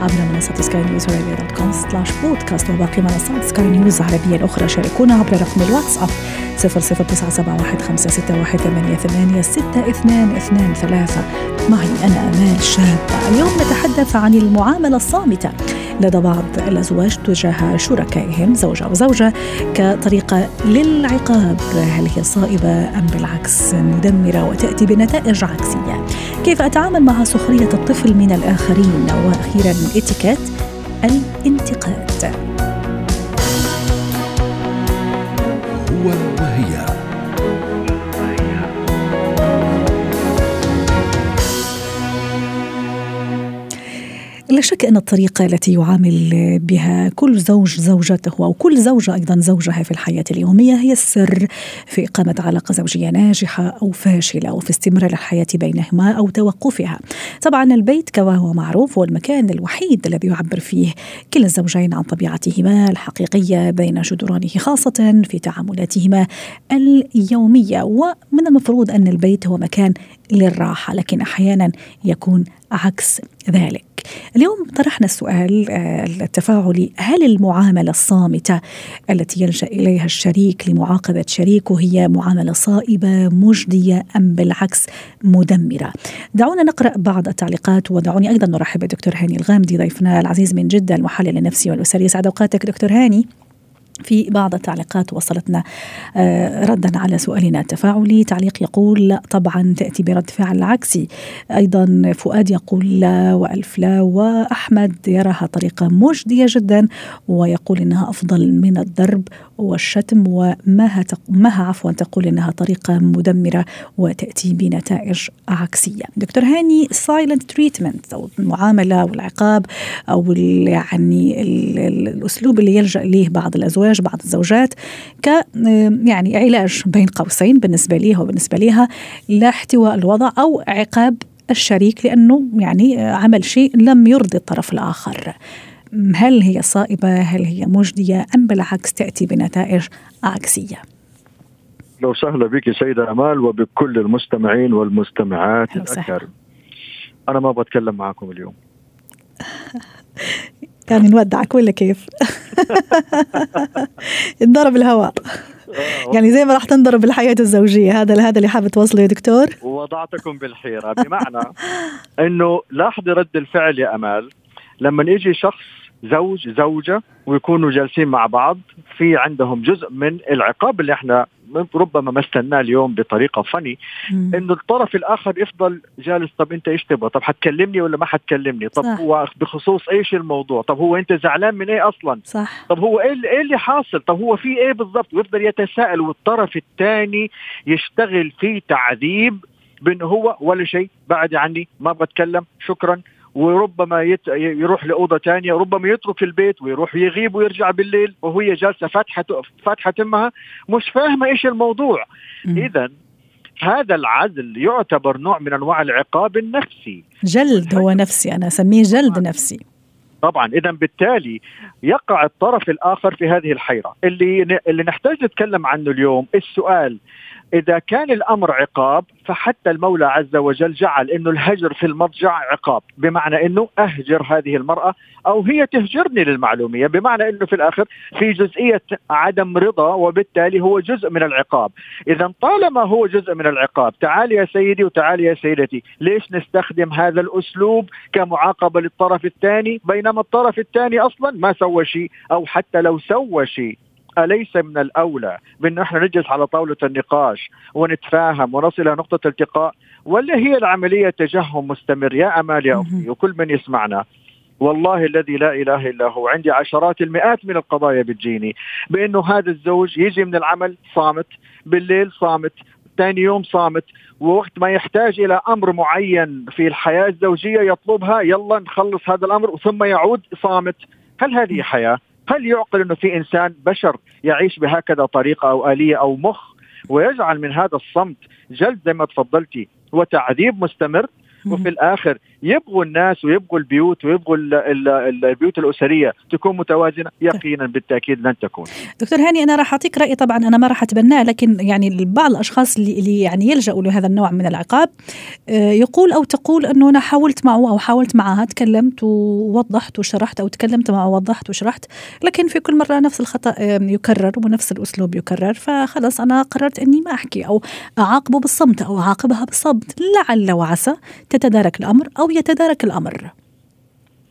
عبر منصة سكاي نيوز عربيه dot com slash podcast وباقي منصات سكاي نيوز العربية الأخرى. شاركونا عبر رقم الواتساب 00971 معي أنا آمال شابه اليوم نتحدث عن المعاملة الصامتة. لدى بعض الأزواج تجاه شركائهم زوجة وزوجة كطريقة للعقاب. هل هي صائبة أم بالعكس؟ مدمره وتأتي بنتائج عكسية. كيف أتعامل مع سخرية الطفل من الآخرين؟ وأخيرا إتيكيت الانتقاد. هو وهي لا شك أن الطريقة التي يعامل بها كل زوج زوجته أو كل زوجة أيضا زوجها في الحياة اليومية هي السر في إقامة علاقة زوجية ناجحة أو فاشلة وفي استمرار الحياة بينهما أو توقفها. طبعا البيت كما هو معروف هو المكان الوحيد الذي يعبر فيه كلا الزوجين عن طبيعتهما الحقيقية بين جدرانه خاصة في تعاملاتهما اليومية. ومن المفروض أن البيت هو مكان للراحة لكن أحيانا يكون عكس ذلك. اليوم طرحنا السؤال آه، التفاعلي هل المعاملة الصامتة التي يلجأ إليها الشريك لمعاقبة شريكه هي معاملة صائبة مجدية أم بالعكس مدمرة؟ دعونا نقرأ بعض التعليقات ودعوني أيضا نرحب بالدكتور هاني الغامدي ضيفنا العزيز من جدة المحلل النفسي والأسري. سعد أوقاتك دكتور هاني. في بعض التعليقات وصلتنا آه، ردا على سؤالنا التفاعلي. تعليق يقول لا طبعا تأتي برد فعل عكسي أيضا فؤاد يقول لا وألف لا وأحمد يراها طريقة مجدية جدا ويقول إنها أفضل من الضرب والشتم ومها مها عفوا تقول إنها طريقة مدمرة وتأتي بنتائج عكسية دكتور هاني silent treatment أو المعاملة والعقاب أو يعني الأسلوب اللي يلجأ إليه بعض الأزواج الزواج بعض الزوجات ك يعني علاج بين قوسين بالنسبة لي وبالنسبة لها لاحتواء الوضع أو عقاب الشريك لأنه يعني عمل شيء لم يرضي الطرف الآخر. هل هي صائبة؟ هل هي مجدية؟ أم بالعكس تأتي بنتائج عكسية؟ لو وسهلا بك سيدة أمال وبكل المستمعين والمستمعات الأكارم. أنا ما بتكلم معكم اليوم. يعني نودعك ولا كيف؟ انضرب الهواء. يعني زي ما راح تنضرب بالحياة الزوجية. هذا هذا اللي حابب توصله يا دكتور. وضعتكم بالحيرة بمعنى إنه لاحظي رد الفعل يا آمال. لما يجي شخص زوج زوجة ويكونوا جالسين مع بعض. في عندهم جزء من العقاب اللي إحنا ربما ما استناه اليوم بطريقة فني إنه الطرف الآخر يفضل جالس طب أنت إيش تبغى؟ طب حتكلمني ولا ما حتكلمني؟ طب صح. هو بخصوص إيش الموضوع؟ طب هو أنت زعلان من إيه أصلا؟ صح. طب هو إيه إيه اللي حاصل؟ طب هو في إيه بالضبط؟ ويفضل يتساءل والطرف الثاني يشتغل في تعذيب بإنه هو ولا شيء. بعد عني ما بتكلم. شكرا. وربما يت... يروح لأوضة ثانية ربما يترك البيت ويروح يغيب ويرجع بالليل وهي جالسة فاتحه فاتحه أمها مش فاهمة إيش الموضوع. اذا هذا العزل يعتبر نوع من أنواع العقاب النفسي. جلد هو نفسي أنا أسميه جلد نفسي. طبعا اذا بالتالي يقع الطرف الآخر في هذه الحيرة. اللي اللي نحتاج نتكلم عنه اليوم السؤال إذا كان الأمر عقاب فحتى المولى عز وجل جعل إنه الهجر في المضجع عقاب بمعنى إنه أهجر هذه المرأة أو هي تهجرني للمعلومية بمعنى إنه في الآخر في جزئية عدم رضا وبالتالي هو جزء من العقاب. إذا طالما هو جزء من العقاب تعال يا سيدي وتعال يا سيدتي ليش نستخدم هذا الأسلوب كمعاقبة للطرف الثاني؟ بينما الطرف الثاني أصلا ما سوى شيء أو حتى لو سوى شيء. أليس من الأولى؟ بأن إحنا نجلس على طاولة النقاش ونتفاهم ونصل إلى نقطة التقاء ولا هي العملية تجهم مستمر. يا أمال يا أختي وكل من يسمعنا. والله الذي لا إله إلا هو عندي عشرات المئات من القضايا بتجيني بأنه هذا الزوج يجي من العمل صامت بالليل صامت ثاني يوم صامت ووقت ما يحتاج إلى أمر معين في الحياة الزوجية يطلبها يلا نخلص هذا الأمر ثم يعود صامت. هل هذه حياة؟ هل يعقل أنه في إنسان بشر يعيش بهكذا طريقة أو آلية أو مخ ويجعل من هذا الصمت جلد زي ما تفضلتي وتعذيب مستمر؟ وفي الآخر يبغوا الناس ويبغوا البيوت ويبغوا البيوت الأسرية تكون متوازنه يقينا بالتأكيد لن تكون. دكتور هاني أنا راح أعطيك رأي. طبعا أنا ما راح أتبناه لكن يعني بعض الأشخاص اللي, اللي يعني يلجأوا لهذا النوع من العقاب آه، يقول أو تقول أنه أنا حاولت معه أو حاولت معها تكلمت ووضحت وشرحت أو تكلمت معه ووضحت وشرحت لكن في كل مرة نفس الخطأ يكرر ونفس الأسلوب يكرر فخلص أنا قررت إني ما أحكي أو أعاقبه بالصمت أو أعاقبها بالصمت. لعل وعسى تتدارك الأمر أو يتدارك الأمر.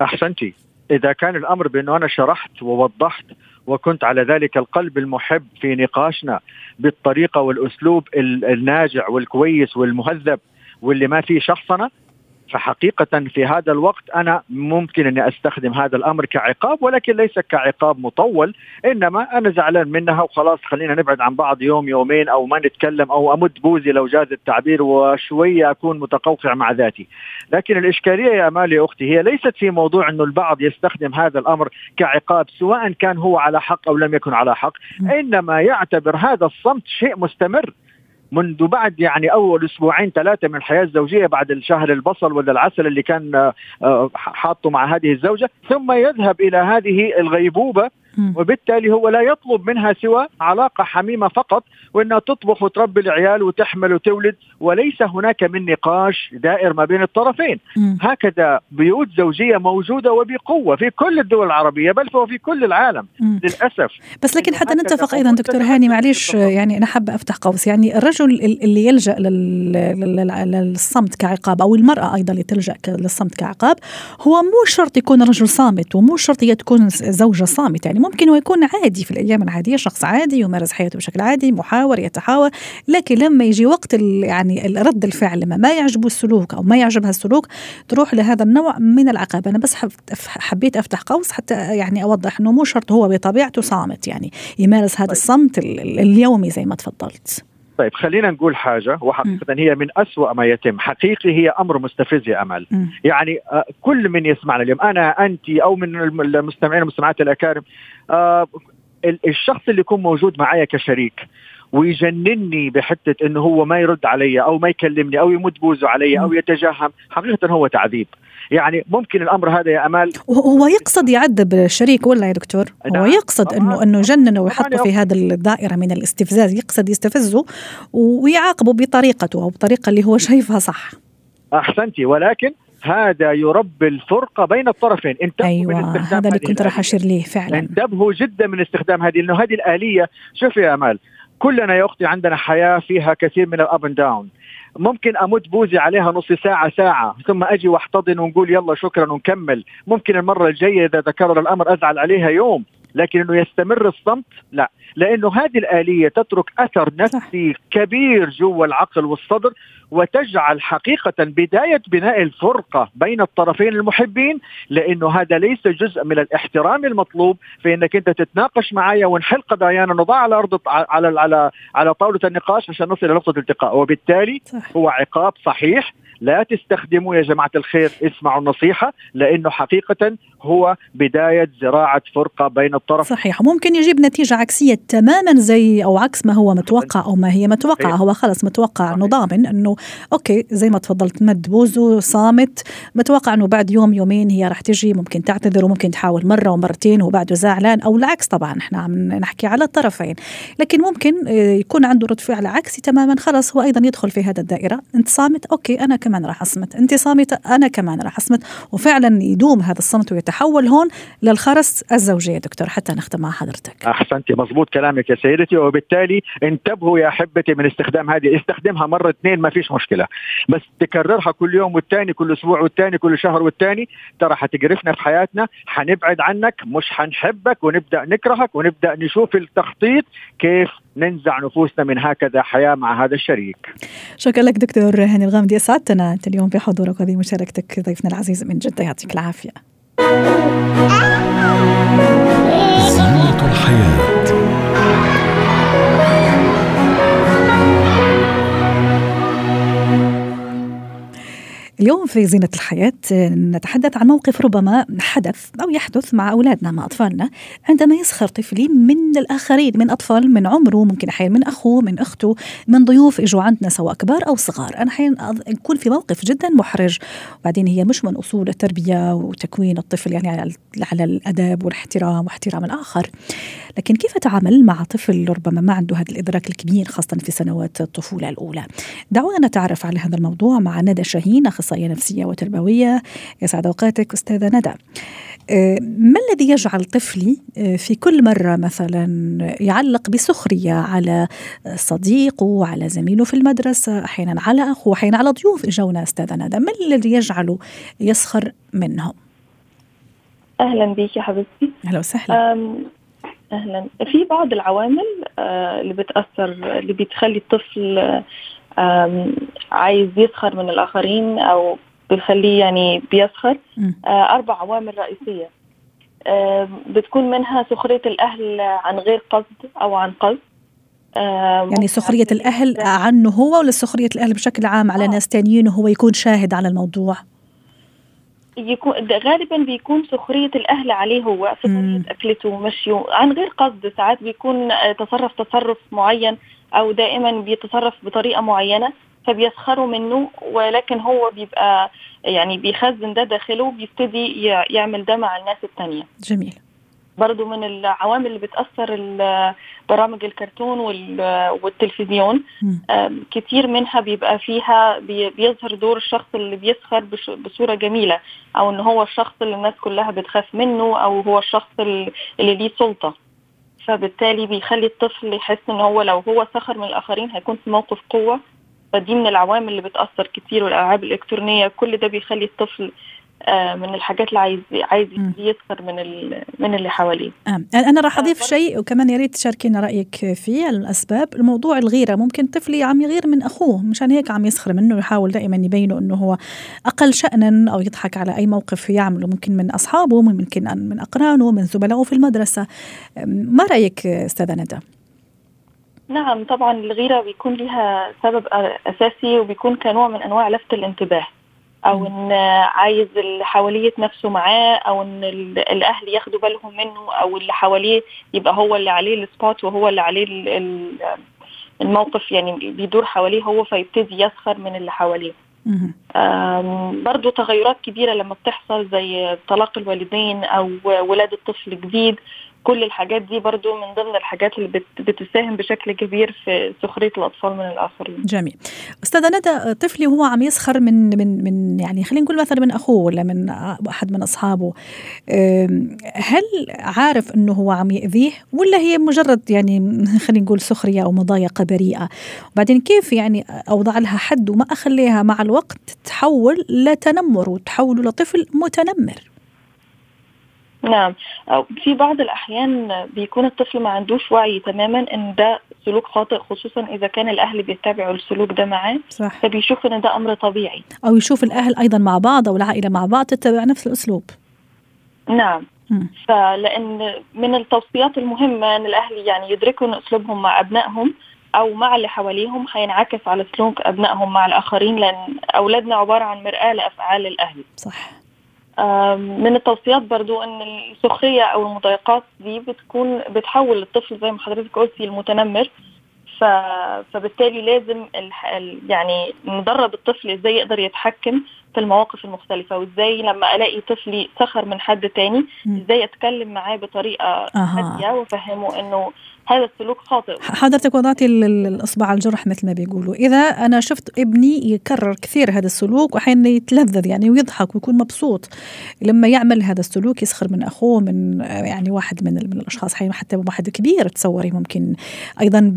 احسنتي إذا كان الأمر بأنه أنا شرحت ووضحت وكنت على ذلك القلب المحب في نقاشنا بالطريقة والأسلوب الناجع والكويس والمهذب واللي ما فيه شخصنه فحقيقة في هذا الوقت أنا ممكن أني أستخدم هذا الأمر كعقاب ولكن ليس كعقاب مطول إنما أنا زعلان منها وخلاص خلينا نبعد عن بعض يوم يومين أو ما نتكلم أو أمد بوزي لو جاز التعبير وشوية أكون متقوقع مع ذاتي. لكن الإشكالية يا أمالي أختي هي ليست في موضوع أنه البعض يستخدم هذا الأمر كعقاب سواء كان هو على حق أو لم يكن على حق إنما يعتبر هذا الصمت شيء مستمر. منذ بعد يعني أول أسبوعين ثلاثة من الحياة الزوجية بعد الشهر البصل ولا العسل اللي كان آه، آه، حاطه مع هذه الزوجة ثم يذهب إلى هذه الغيبوبة وبالتالي هو لا يطلب منها سوى علاقة حميمة فقط وأنها تطبخ وتربي العيال وتحمل وتولد وليس هناك من نقاش دائر ما بين الطرفين. هكذا بيوت زوجية موجودة وبقوة في كل الدول العربية بل وفي كل العالم للأسف. بس لكن حتى نتفق أيضا دكتور هاني معليش يعني أنا حابة أفتح قوس. يعني الرجل اللي يلجأ للصمت كعقاب أو المرأة أيضا اللي تلجأ للصمت كعقاب هو مو شرط يكون رجل صامت ومو شرط هي تكون زوجة صامت يعني ممكن هو يكون عادي في الأيام العادية شخص عادي يمارس حياته بشكل عادي محاور يتحاور لكن لما يجي وقت يعني رد الفعل لما ما يعجبه السلوك أو ما يعجبها السلوك تروح لهذا النوع من العقاب أنا بس حبيت أفتح قوس حتى يعني أوضح إنه مو شرط هو بطبيعته صامت يعني يمارس هذا طيب. الصمت اليومي زي ما تفضلت طيب خلينا نقول حاجة. وحقيقة هي من أسوأ ما يتم. حقيقي هي أمر مستفز يا أمل. م. يعني آه، كل من يسمعنا اليوم أنا أنت أو من المستمعين والمستمعات الأكارم آه، الشخص اللي يكون موجود معايا كشريك ويجنني بحتة إنه هو ما يرد علي أو ما يكلمني أو يمد بوزه علي أو يتجهم حقيقه هو تعذيب. يعني ممكن الأمر هذا يا أمال هو يقصد يعذب الشريك ولا يا دكتور؟ هو نعم. يقصد انه إنه يجننه ويحطه في هذه الدائرة من الاستفزاز يقصد يستفزه ويعاقبه بطريقته أو بطريقه اللي هو شايفها صح. أحسنتي ولكن هذا يربي الفرقة بين الطرفين. انتبهوا أيوة من استخدام هذا اللي كنت راح أشير ليه فعلا. انتبهوا جدا من استخدام هذه لأنه هذه الآلية شوفي يا أمال كلنا يا أختي عندنا حياة فيها كثير من ال up and down ممكن امد بوزي عليها نص ساعة ساعة ثم أجي وأحتضن ونقول يلا شكرا ونكمل. ممكن المرة الجاية إذا تكرر الأمر أزعل عليها يوم. لكن إنه يستمر الصمت؟ لا. لأنه هذه الآلية تترك أثر نفسي كبير جوا العقل والصدر وتجعل حقيقة بداية بناء الفرقة بين الطرفين المحبين لأنه هذا ليس جزء من الاحترام المطلوب في انك أنت تتناقش معي ونحل قضايانا نضع على أرض على على على طاولة النقاش عشان نصل إلى نقطة الالتقاء وبالتالي هو عقاب صحيح لا تستخدموا يا جماعة الخير اسمعوا النصيحة لأنه حقيقة هو بداية زراعة فرقة بين الطرف. صحيح. ممكن يجيب نتيجة عكسية تماما زي أو عكس ما هو متوقع أو ما هي متوقعة هو خلص متوقع أنه ضامن أنه okay زي ما تفضلت مد بوزه صامت متوقع أنه بعد يوم يومين هي راح تجي ممكن تعتذر وممكن تحاول مرة ومرتين وبعده زعلان أو العكس طبعا. إحنا عم نحكي على الطرفين. لكن ممكن آه، يكون عنده رد فعل عكسي تماما خلص هو أيضا يدخل في هذا الدائرة. أنت صامت؟ okay أنا كمان كمان راح أصمت انت صامته أنا كمان راح أصمت وفعلا يدوم هذا الصمت ويتحول هون للخرس الزوجية. دكتور حتى نختم مع حضرتك. احسنتي مضبوط كلامك يا سيدتي وبالتالي انتبهوا يا أحبتي من استخدام هذه استخدمها مرة اثنين ما فيش مشكلة. بس تكررها كل يوم والثاني كل أسبوع والثاني كل شهر والثاني ترى حتقرفنا في حياتنا حنبعد عنك مش حنحبك ونبدأ نكرهك ونبدأ نشوف التخطيط كيف ننزع نفوسنا من هكذا حياة مع هذا الشريك. شكرا لك دكتور هاني الغامدي أسعدتنا أنت اليوم بحضورك وهذه مشاركتك ضيفنا العزيز من جدة يعطيك العافية. اليوم في زينة الحياة نتحدث عن موقف ربما حدث أو يحدث مع أولادنا مع أطفالنا عندما يسخر طفلي من الآخرين من أطفال من عمره ممكن أحيانا من أخوه من أخته من ضيوف إجوا عندنا سواء كبار أو صغار. أنا أحيانا نكون في موقف جدا محرج. وبعدين هي مش من أصول التربية وتكوين الطفل يعني على الأدب والاحترام واحترام الآخر. لكن كيف أتعامل مع طفل ربما ما عنده هذا الإدراك الكبير خاصة في سنوات الطفولة الأولى؟ دعونا نتعرف على هذا الموضوع مع ندى شاهين أخصائية نفسية وتربوية. يسعد أوقاتك أستاذة ندى. آه، ما الذي يجعل طفلي آه، في كل مرة مثلا يعلق بسخرية على صديقه على زميله في المدرسة أحيانا على أخوه أحيانا على ضيوف إجونا أستاذة ندى؟ ما الذي يجعله يسخر منهم؟ أهلا بك يا حبيبتي. أهلا وسهلا. أهلا. في بعض العوامل آه، اللي بتأثر اللي بتخلي الطفل عايز يسخر من الآخرين أو بتخليه يعني بيسخر. آه، أربع عوامل رئيسية. بتكون منها سخرية الأهل عن غير قصد أو عن قصد. يعني سخرية الأهل عنه هو ولا سخرية الأهل بشكل عام على آه. ناس تانيين وهو يكون شاهد على الموضوع؟ يكون غالبا بيكون سخرية الأهل عليه هو طريقة أكلته ومشيه عن غير قصد ساعات بيكون تصرف تصرف معين. أو دائما بيتصرف بطريقة معينة فبيسخروا منه ولكن هو بيبقى يعني بيخزن ده داخله وبيبتدي يعمل ده مع الناس التانية. جميل. برضو من العوامل اللي بتأثر برامج الكرتون والتلفزيون كتير منها بيبقى فيها بيظهر دور الشخص اللي بيسخر بصورة جميلة أو إن هو الشخص اللي الناس كلها بتخاف منه أو هو الشخص اللي ليه سلطة. فبالتالي بيخلي الطفل يحس إن هو لو هو سخر من الآخرين هيكون في موقف قوة. فدي من العوامل اللي بتأثر كتير والألعاب الإلكترونية كل ده بيخلي الطفل من الحاجات اللي عايز عايز يسخر من من اللي حواليه. آه. أنا راح أضيف آه شيء وكمان يا ريت تشاركينا رأيك فيه الأسباب، الموضوع الغيرة ممكن طفلي عم يغير من أخوه مشان هيك عم يسخر منه ويحاول دائما يبينه إنه هو أقل شانا أو يضحك على أي موقف يعمله ممكن من أصحابه ممكن من أقرانه من زملائه في المدرسة. ما رأيك أستاذة ندى؟ نعم طبعا الغيرة بيكون لها سبب أساسي وبيكون كنوع من أنواع لفت الانتباه. أو إن عايز اللي حواليه يتنافسوا معاه أو إن الأهل ياخدوا بالهم منه أو اللي حواليه يبقى هو اللي عليه السبوت وهو اللي عليه الموقف يعني بيدور حواليه هو فيبتدي يسخر من اللي حواليه. برضو تغيرات كبيرة لما بتحصل زي طلاق الوالدين أو ولادة طفل جديد. كل الحاجات دي برضو من ضمن الحاجات اللي بتساهم بشكل كبير في سخرية الأطفال من الآخرين. جميل. أستاذة ندى طفلي وهو عم يسخر من من من يعني خلينا نقول مثلا من أخوه ولا من أحد من أصحابه. هل عارف أنه هو عم يأذيه ولا هي مجرد يعني خلينا نقول سخرية أو مضايقة بريئة؟ وبعدين كيف يعني أوضع لها حد وما أخليها مع الوقت تحول لتنمر وتحول لطفل متنمر؟ نعم. في بعض الأحيان بيكون الطفل ما عندوش وعي تماما إن ده سلوك خاطئ خصوصا إذا كان الأهل بيتبعوا السلوك ده معاه صح. فبيشوف إن ده أمر طبيعي. أو يشوف الأهل أيضا مع بعض أو العائلة مع بعض تتبع نفس الأسلوب. نعم. م. فلأن من التوصيات المهمة أن الأهل يعني يدركوا أن أسلوبهم مع أبنائهم أو مع اللي حواليهم هينعكس على سلوك أبنائهم مع الآخرين لأن أولادنا عبارة عن مرآة لأفعال الأهل. صح. من التوصيات برضو إن السخرية أو المضايقات دي بتكون بتحول الطفل زي ما حضرتك قلتي المتنمر. ف... فبالتالي لازم ال... يعني ندرب الطفل إزاي يقدر يتحكم في المواقف المختلفة وإزاي لما ألاقي طفلي سخر من حد تاني إزاي أتكلم معاه بطريقة هادية وأفهمه إنه هذا السلوك خاطئ. حضرتك وضعتي الإصبع على الجرح مثل ما بيقولوا. إذا أنا شفت ابني يكرر كثير هذا السلوك وأحيانا يتلذذ يعني ويضحك ويكون مبسوط. لما يعمل هذا السلوك يسخر من أخوه من يعني واحد من, من الأشخاص حتى واحد كبير تصوري ممكن. أيضا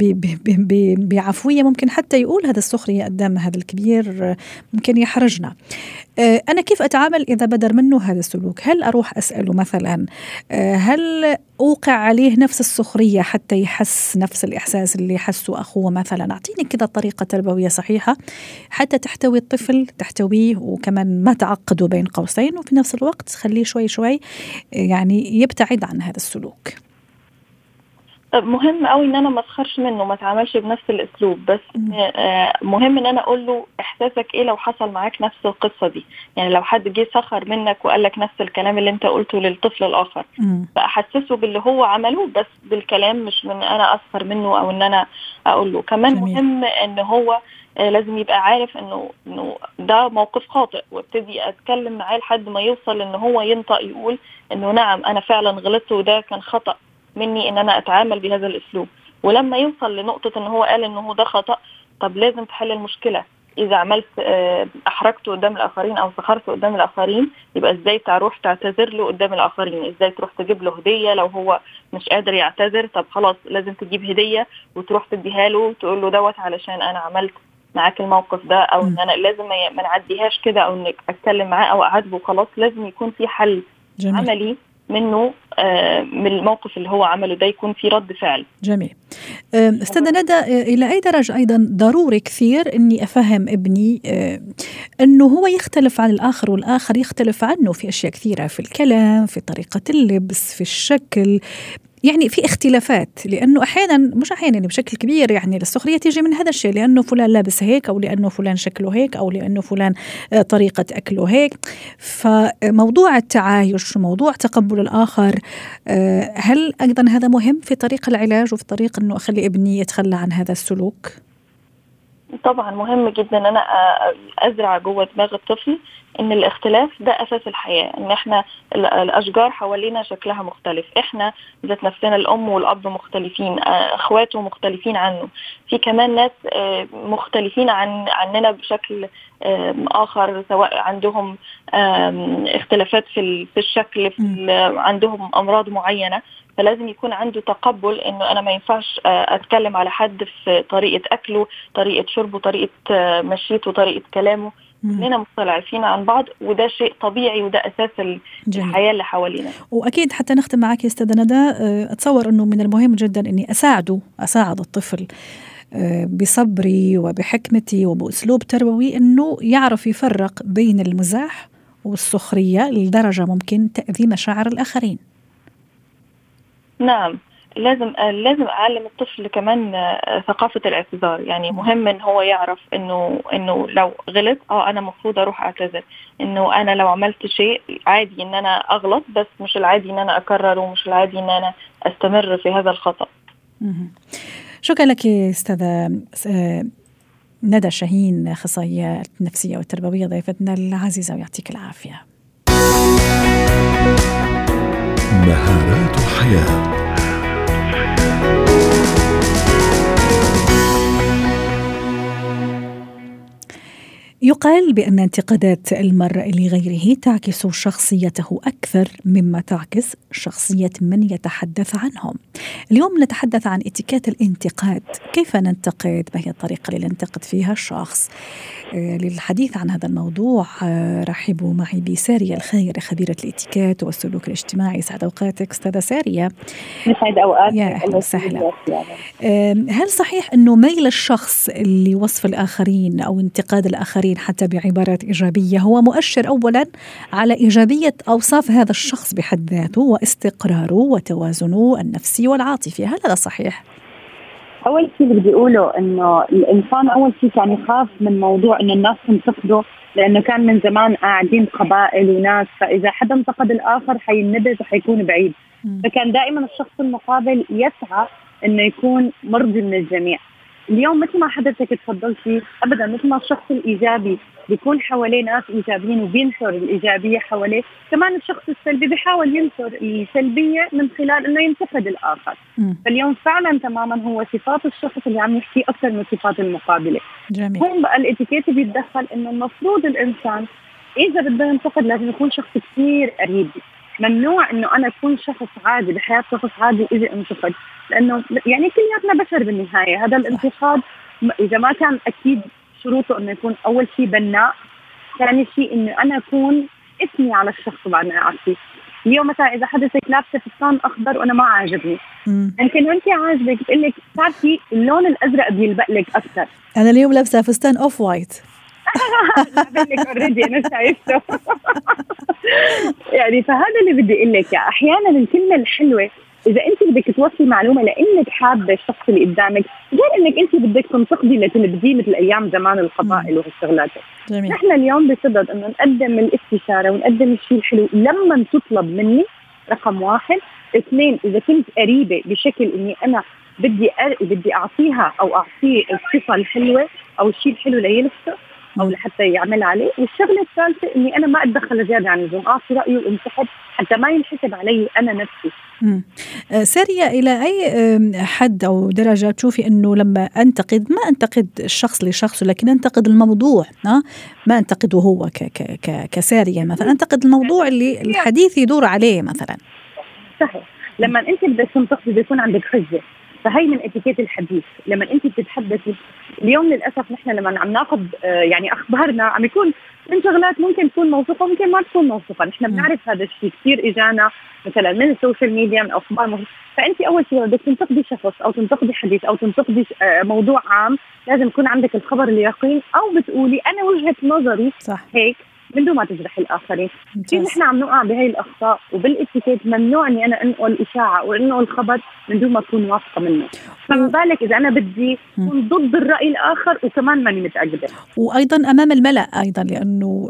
بعفوية ممكن حتى يقول هذا السخرية قدام هذا الكبير ممكن يحرجنا. آه، أنا كيف أتعامل إذا بدر منه هذا السلوك؟ هل أروح أسأله مثلا آه، هل أوقع عليه نفس السخرية حتى يحس نفس الإحساس اللي يحسه أخوه مثلا؟ أعطيني كده طريقة تربوية صحيحة حتى تحتوي الطفل تحتويه وكمان ما تعقده بين قوسين وفي نفس الوقت تخليه شوي شوي يعني يبتعد عن هذا السلوك. مهم قوي إن أنا ما أسخرش منه ما أتعاملش بنفس الأسلوب بس آه، مهم إن أنا أقول له إحساسك إيه لو حصل معاك نفس القصة دي؟ يعني لو حد جه سخر منك وقال لك نفس الكلام اللي أنت قلته للطفل الآخر. فأحسسه باللي هو عمله بس بالكلام مش من أنا أسخر منه أو إن أنا أقول له. كمان جميل. مهم إن هو آه، لازم يبقى عارف إنه إنه ده موقف خاطئ وابتدي أتكلم معاه لحد ما يوصل إن هو ينطق يقول إنه نعم أنا فعلا غلطت وده كان خطأ. مني إن أنا أتعامل بهذا الأسلوب. ولما يوصل لنقطة إن هو قال ان هو ده خطأ طب لازم تحل المشكلة. إذا عملت آه، احرجته قدام الآخرين أو سخرته قدام الآخرين يبقى إزاي تروح تعتذر له قدام الآخرين؟ إزاي تروح تجيب له هدية لو هو مش قادر يعتذر؟ طب خلاص لازم تجيب هدية وتروح تديها له وتقول له دوت علشان أنا عملت معاك الموقف ده أو إن أنا لازم ما نعديهاش كده أو إنك أتكلم معاه أو أعاتبه خلاص لازم يكون في حل جميل. عملي منه آه، من الموقف اللي هو عمله ده يكون في رد فعل. جميل. أستاذة ندى آه، إلى أي درجة أيضا ضروري كثير إني أفهم ابني آه، إنه هو يختلف عن الآخر والآخر يختلف عنه في أشياء كثيرة في الكلام في طريقة اللبس في الشكل. يعني في اختلافات لأنه أحيانا مش أحيانا يعني بشكل كبير يعني السخرية تيجي من هذا الشيء لأنه فلان لابس هيك أو لأنه فلان شكله هيك أو لأنه فلان آه، طريقة أكله هيك فموضوع التعايش موضوع تقبل الآخر آه، هل أيضا هذا مهم في طريق العلاج وفي طريق إنه أخلي ابني يتخلى عن هذا السلوك؟ طبعا مهم جدا ان أنا أزرع جوه دماغ الطفل إن الاختلاف ده أساس الحياة إن إحنا الأشجار حوالينا شكلها مختلف إحنا ذات نفسنا الأم والأب مختلفين أخواته مختلفين عنه. في كمان ناس مختلفين عن عننا بشكل آخر سواء عندهم اختلافات في الشكل في عندهم أمراض معينة فلازم يكون عنده تقبل إنه أنا ما ينفعش أتكلم على حد في طريقة أكله طريقة شربه طريقة مشيته طريقة كلامه. كلنا مختلفين عن بعض وده شيء طبيعي وده أساس الحياة اللي حوالينا. وأكيد حتى نختم معك يا أستاذة ندى آه، أتصور إنه من المهم جدا إني أساعده أساعد الطفل آه، بصبري وبحكمتي وبأسلوب تربوي إنه يعرف يفرق بين المزاح والسخرية لدرجة ممكن تأذي مشاعر الآخرين. نعم. لازم لازم أعلم الطفل كمان آه، ثقافة الاعتذار. يعني مهم إن هو يعرف إنه إنه لو غلط آه أنا المفروض أروح أعتذر. إنه أنا لو عملت شيء عادي إن أنا أغلط بس مش العادي إن أنا اكرر ومش العادي إن أنا أستمر في هذا الخطأ. شكرا لك أستاذة آه، ندى شاهين أخصائية النفسية والتربوية ضيفتنا العزيزة ويعطيك العافية. مهارات حياة. يقال بأن انتقادات المرء لغيره تعكس شخصيته أكثر مما تعكس شخصية من يتحدث عنهم. اليوم نتحدث عن اتكات الانتقاد، كيف ننتقد؟ ما هي الطريقة اللي ننتقد فيها الشخص؟ آه، للحديث عن هذا الموضوع آه، رحبوا معي بسارية الخير خبيرة الاتيكات والسلوك الاجتماعي سعد أوقاتك أستاذة سارية يسعد أوقاتك يا أهلا وسهلا هل صحيح أنه ميل الشخص لوصف الآخرين أو انتقاد الآخرين حتى بعبارات إيجابية. هو مؤشر أولا على إيجابية أوصاف هذا الشخص بحد ذاته واستقراره وتوازنه النفسي والعاطفي. هل هذا صحيح؟ أول شيء بدي أقوله إنه الإنسان أول شيء كان يخاف من موضوع إنه الناس تنتقده لأنه كان من زمان قاعدين قبائل وناس. فإذا حدا انتقد الآخر حينبذ وحيكون بعيد. فكان دائما الشخص المقابل يسعى إنه يكون مرضي من الجميع. اليوم مثل ما حضرتك تفضلتي ابدا مثل ما الشخص الإيجابي بيكون حواليه ناس إيجابيين وبينشر الإيجابية حواليه، كمان الشخص السلبي بيحاول ينشر السلبية من خلال إنه ينتقد الآخر. م. فاليوم فعلا تماما هو صفات الشخص اللي عم يحكي أكثر من صفات المقابلة. جميل. هون بقى الإتيكيت بيتدخل إنه المفروض الإنسان إذا بده ينتقد لازم يكون شخص كثير قريب ممنوع إنه أنا أكون شخص عادي بحياة شخص عادي اذا أنتقد لأنه يعني كلياتنا بشر بالنهاية. هذا الانتقاد إذا ما كان أكيد شروطه إنه يكون أول شيء بناء ثاني شيء إنه أنا أكون اثني على الشخص بعد ما اعطيه اليوم مثلا إذا حدثك لابسه فستان أخضر وأنا ما عاجبني. يمكن انت عاجبك بتقول لك بتعرفي اللون الأزرق بيلبق لك أكثر. أنا اليوم لابسة فستان off white. already أنا شايفته. يعني فهذا اللي بدي أقول لك. أحيانا الكلمة الحلوة إذا أنت بدك توصلي معلومة لأنك حابة الشخص اللي قدامك غير إنك أنت بدك تنتقدي اللي تنبذيه مثل أيام زمان القبائل وهالشغلات جميل. نحن اليوم بصدد إنه نقدم الاستشارة ونقدم الشيء الحلو. لما تطلب مني رقم واحد. اثنين إذا كنت قريبة بشكل إني أنا بدي أر... بدي أعطيها أو أعطيه الصفة الحلوة أو الشيء الحلو ليلفته أو لحتى يعمل عليه. والشغلة الثالثة إني أنا ما أتدخل زيادة عن اللزوم. أعطي رأيي وانسحب حتى ما ينحسب علي أنا نفسي. مم. آه، سارية إلى أي آم، حد أو درجة تشوفي أنه لما أنتقد ما أنتقد الشخص لشخصه لكن أنتقد الموضوع ها؟ ما أنتقده هو ك ك ك كسارية مثلا. أنتقد الموضوع اللي الحديث يدور عليه مثلا. صحيح. لما أنت بدك تنتقدي بيكون عندك حجة. فهي من اتيكيت الحديث. لما انت بتتحدثي اليوم للأسف نحن لما عم ناخذ آه، يعني أخبارنا عم يكون من شغلات ممكن تكون موثوقة ممكن ما تكون موثوقة. نحن. بنعرف هذا الشيء. كثير إجانا مثلا من ال social media من أخبار مه... فأنت أول شيء بدك تنتقدي شخص أو تنتقدي حديث أو تنتقدي آه، موضوع عام لازم يكون عندك الخبر اليقين أو بتقولي أنا وجهة نظري صح. هيك. من دون ما تجرحي الآخرين. ممتاز. نحن عم نقع بهي الأخطاء وبالاتيكيت ممنوع إني أنا أنقل إشاعة وانقل خبر من دون ما أكون واثقة منه. فما بالك إذا أنا بدي أكون ضد الرأي الآخر وكمان ماني متاكده وأيضا أمام الملأ أيضا لأنه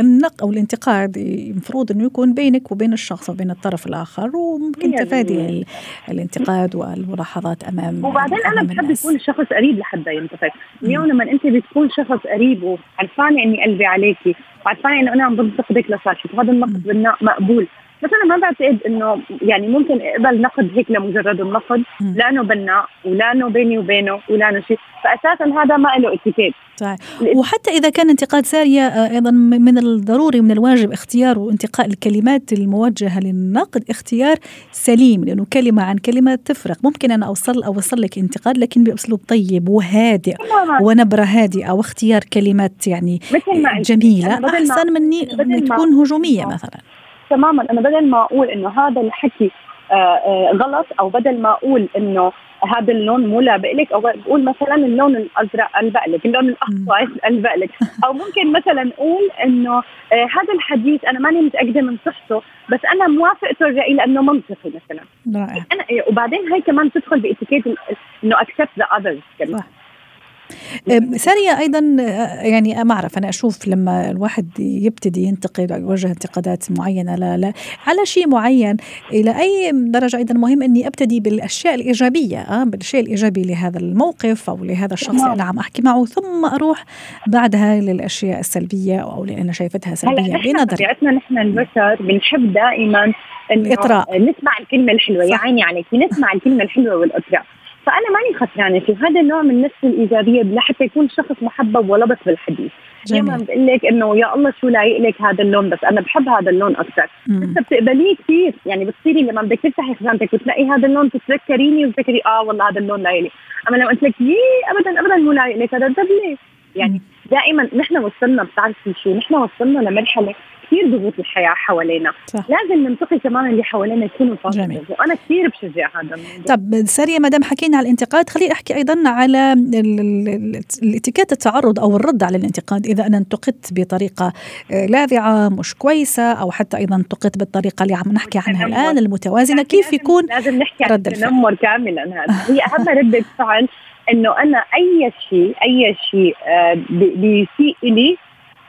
النق أو الانتقاد المفروض إنه يكون بينك وبين الشخص وبين الطرف الآخر وممكن تفادي الانتقاد والملاحظات أمام وبعدين أنا بحب. يكون الشخص قريب لحتى ينتقد. اليوم لما أنت بتكون شخص قريب وعرفانة إني قلبي عليكي وعرفانه إنه أنا عم بنتقدك لصالحك وهذا النقد بالنا- مقبول. بس أنا ما بعتقد إنه يعني ممكن اقبل نقد هيك لمجرد النقد. مم. لا إنه بناء ولا إنه بيني وبينه ولا إنه شيء. فاساسا هذا ما له اتيكيت صحيح. وحتى إذا كان انتقاد سارية آه، أيضا م- من الضروري من الواجب اختيار وانتقاء الكلمات الموجهة للنقد اختيار سليم. لأنه كلمة عن كلمة تفرق. ممكن أنا أوصل أوصل لك انتقاد لكن بأسلوب طيب وهادئ. تماما ونبرة هادئة واختيار كلمات يعني ما- أحسن مني ما- تكون هجومية مثلا. تماما أنا بدل ما أقول إنه هذا الحكي آه، آه، غلط أو بدل ما أقول إنه هذا اللون مو لابق لك أو بقول مثلا اللون الأزرق ألبق لك، اللون الاحمر ألبق لك، أو ممكن مثلا أقول إنه آه، هذا الحديث أنا ماني متأكدة من صحته بس أنا موافقته الرأي لأنه منطقي مثلا، رائع. أنا وبعدين هي كمان تدخل بإتيكيت إنه accept the others سارية أيضا آه، يعني ما أعرف أنا أشوف لما الواحد يبتدي ينتقد أو يوجه انتقادات معينة لا لا على شيء معين إلى أي درجة أيضا مهم أني أبتدي بالأشياء الإيجابية آه، بالشيء الإيجابي لهذا الموقف أو لهذا الشخص اللي عم أحكي معه ثم أروح بعدها للأشياء السلبية أو اللي أنا شايفتها سلبية بنظري طبيعتنا نحن البشر بنحب دائما الإطراء. نسمع الكلمة الحلوة يا. عيني عليك نسمع الكلمة الحلوة والإطراء فأنا ماني خسرانه في هذا النوع من النفس الإيجابية لحتى يكون شخص محبب ولبس بالحديث. يوم جميل بقول لك إنه يا الله شو لايق لك هذا اللون بس أنا بحب هذا اللون أكثر. انت بتقبليه كثير. يعني بتصيري لما بدك تفتحي خزانتك وتلاقي هذا اللون تتذكريني وتذكري آه والله هذا اللون لايق لي. أما لما قلت لك يي ابدا ابدا مو لايق لك هذا طب ليه؟ يعني دائما نحن وصلنا بتعرفي شو؟ نحن وصلنا لمرحلة كثير ضغوط الحياة حوالينا صح. لازم ننتقي كمان اللي حوالينا يكونوا. positive وأنا كثير بشجع هذا الموضوع طب سارية ما دام حكينا على الانتقاد خليني أحكي أيضا على ال- ال- ال- الاتيكيت التعرض أو الرد على الانتقاد إذا أنا انتقدت بطريقة آه، لاذعه مش كويسة أو حتى أيضا انتقدت بالطريقة اللي عم نحكي عنها. الآن المتوازنة كيف يكون لازم نحكي عن. التنمر كاملا هذا هي أهم ردة فعل إنه أنا أي شيء أي شيء آه، بي- بيسيء لي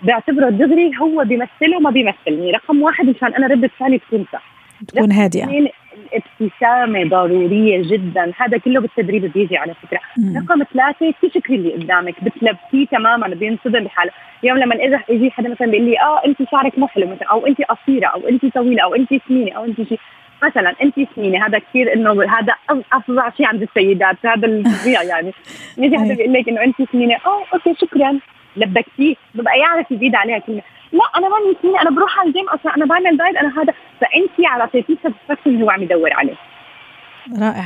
بعتبره دغري هو بيمثله ما بيمثلني. رقم واحد مشان أنا رده فعلي تكون صح. تكون هادئه الابتسامه ضرورية جدا. هذا كله بالتدريب بيجي على فكرة. مم. رقم ثلاثة تشكري اللي قدامك بتلبسيه تماما بينصدم بحاله. اليوم لما إذا يجي حدا مثلا بيقول لي آه أنت شعرك مو حلو مثلا أو أنت قصيرة أو أنت طويلة أو أنت سمينه أو أنت شيء مثلا أنت سمينه هذا كثير إنه هذا أفظع شيء عند السيدات. هذا الفظيع يعني. يجي حدا أي. بيقول لك إنه أنت سمينه آه okay شكرا. لبكتيه ببقى يعرف يزيد عليها كلمه لا أنا ماني سمينه أنا بروح على الجيم أصلا أنا بعمل diet أنا هذا فأنت على تعطيه satisfaction هو عم يدور عليه. رائع.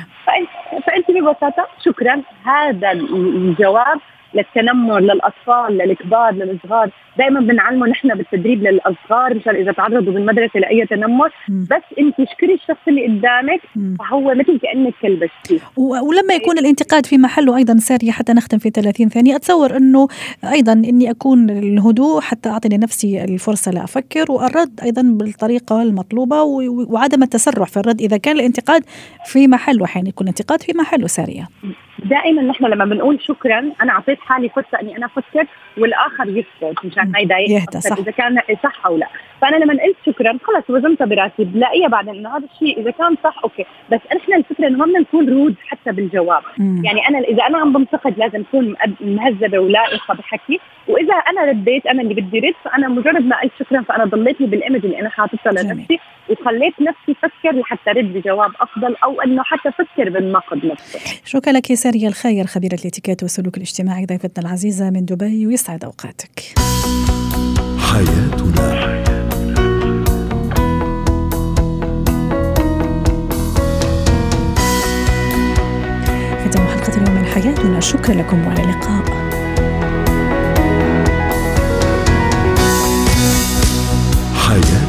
فأنت ببساطة شكرا. هذا الجواب للتنمر للأطفال للكبار للصغار. دائما بنعلمه نحن بالتدريب للأصغار مشان إذا تعرضوا بالمدرسة لأي تنمر. بس أنت اشكري الشخص اللي قدامك. فهو مثل كأنك كلبشتيه ولما يكون الانتقاد في محله أيضا ساريه حتى نختم في 30 ثانية. أتصور إنه أيضا إني أكون الهدوء حتى أعطي لنفسي الفرصة لأفكر والرد أيضا بالطريقة المطلوبة وعدم التسرع في الرد. إذا كان الانتقاد في محله أحيانا يكون الانتقاد في محله ساريه دائما نحن لما بنقول شكرا أنا أعطيت حالي فرصة إني أنا أفكر والآخر يسكت مشان ما يضايق إذا كان صح أو لا. فأنا لما قلت شكرا خلص وزنتها براسي بلاقيها بعدين إنه هذا الشيء إذا كان صح okay. بس نحن الفكرة إنه ما بدنا نكون rude حتى بالجواب. مم. يعني أنا إذا أنا عم بنتقد لازم أكون مهذبة ولائقة بحكي. وإذا أنا رديت أنا اللي بدي رد فأنا مجرد ما قلت شكرا فأنا ضليتني بال image اللي أنا حاططها لنفسي وخليت نفسي أفكر لحتى رد بجواب أفضل أو إنه حتى أفكر بالنقد نفسه. شكرا لك سارية الخير خبيرة الإتيكيت والسلوك الاجتماعي ضيفتنا العزيزة من دبي يسعد أوقاتك. حياتنا. ختم حلقة اليوم من حياتنا. شكرا لكم وعلى اللقاء. حياتنا.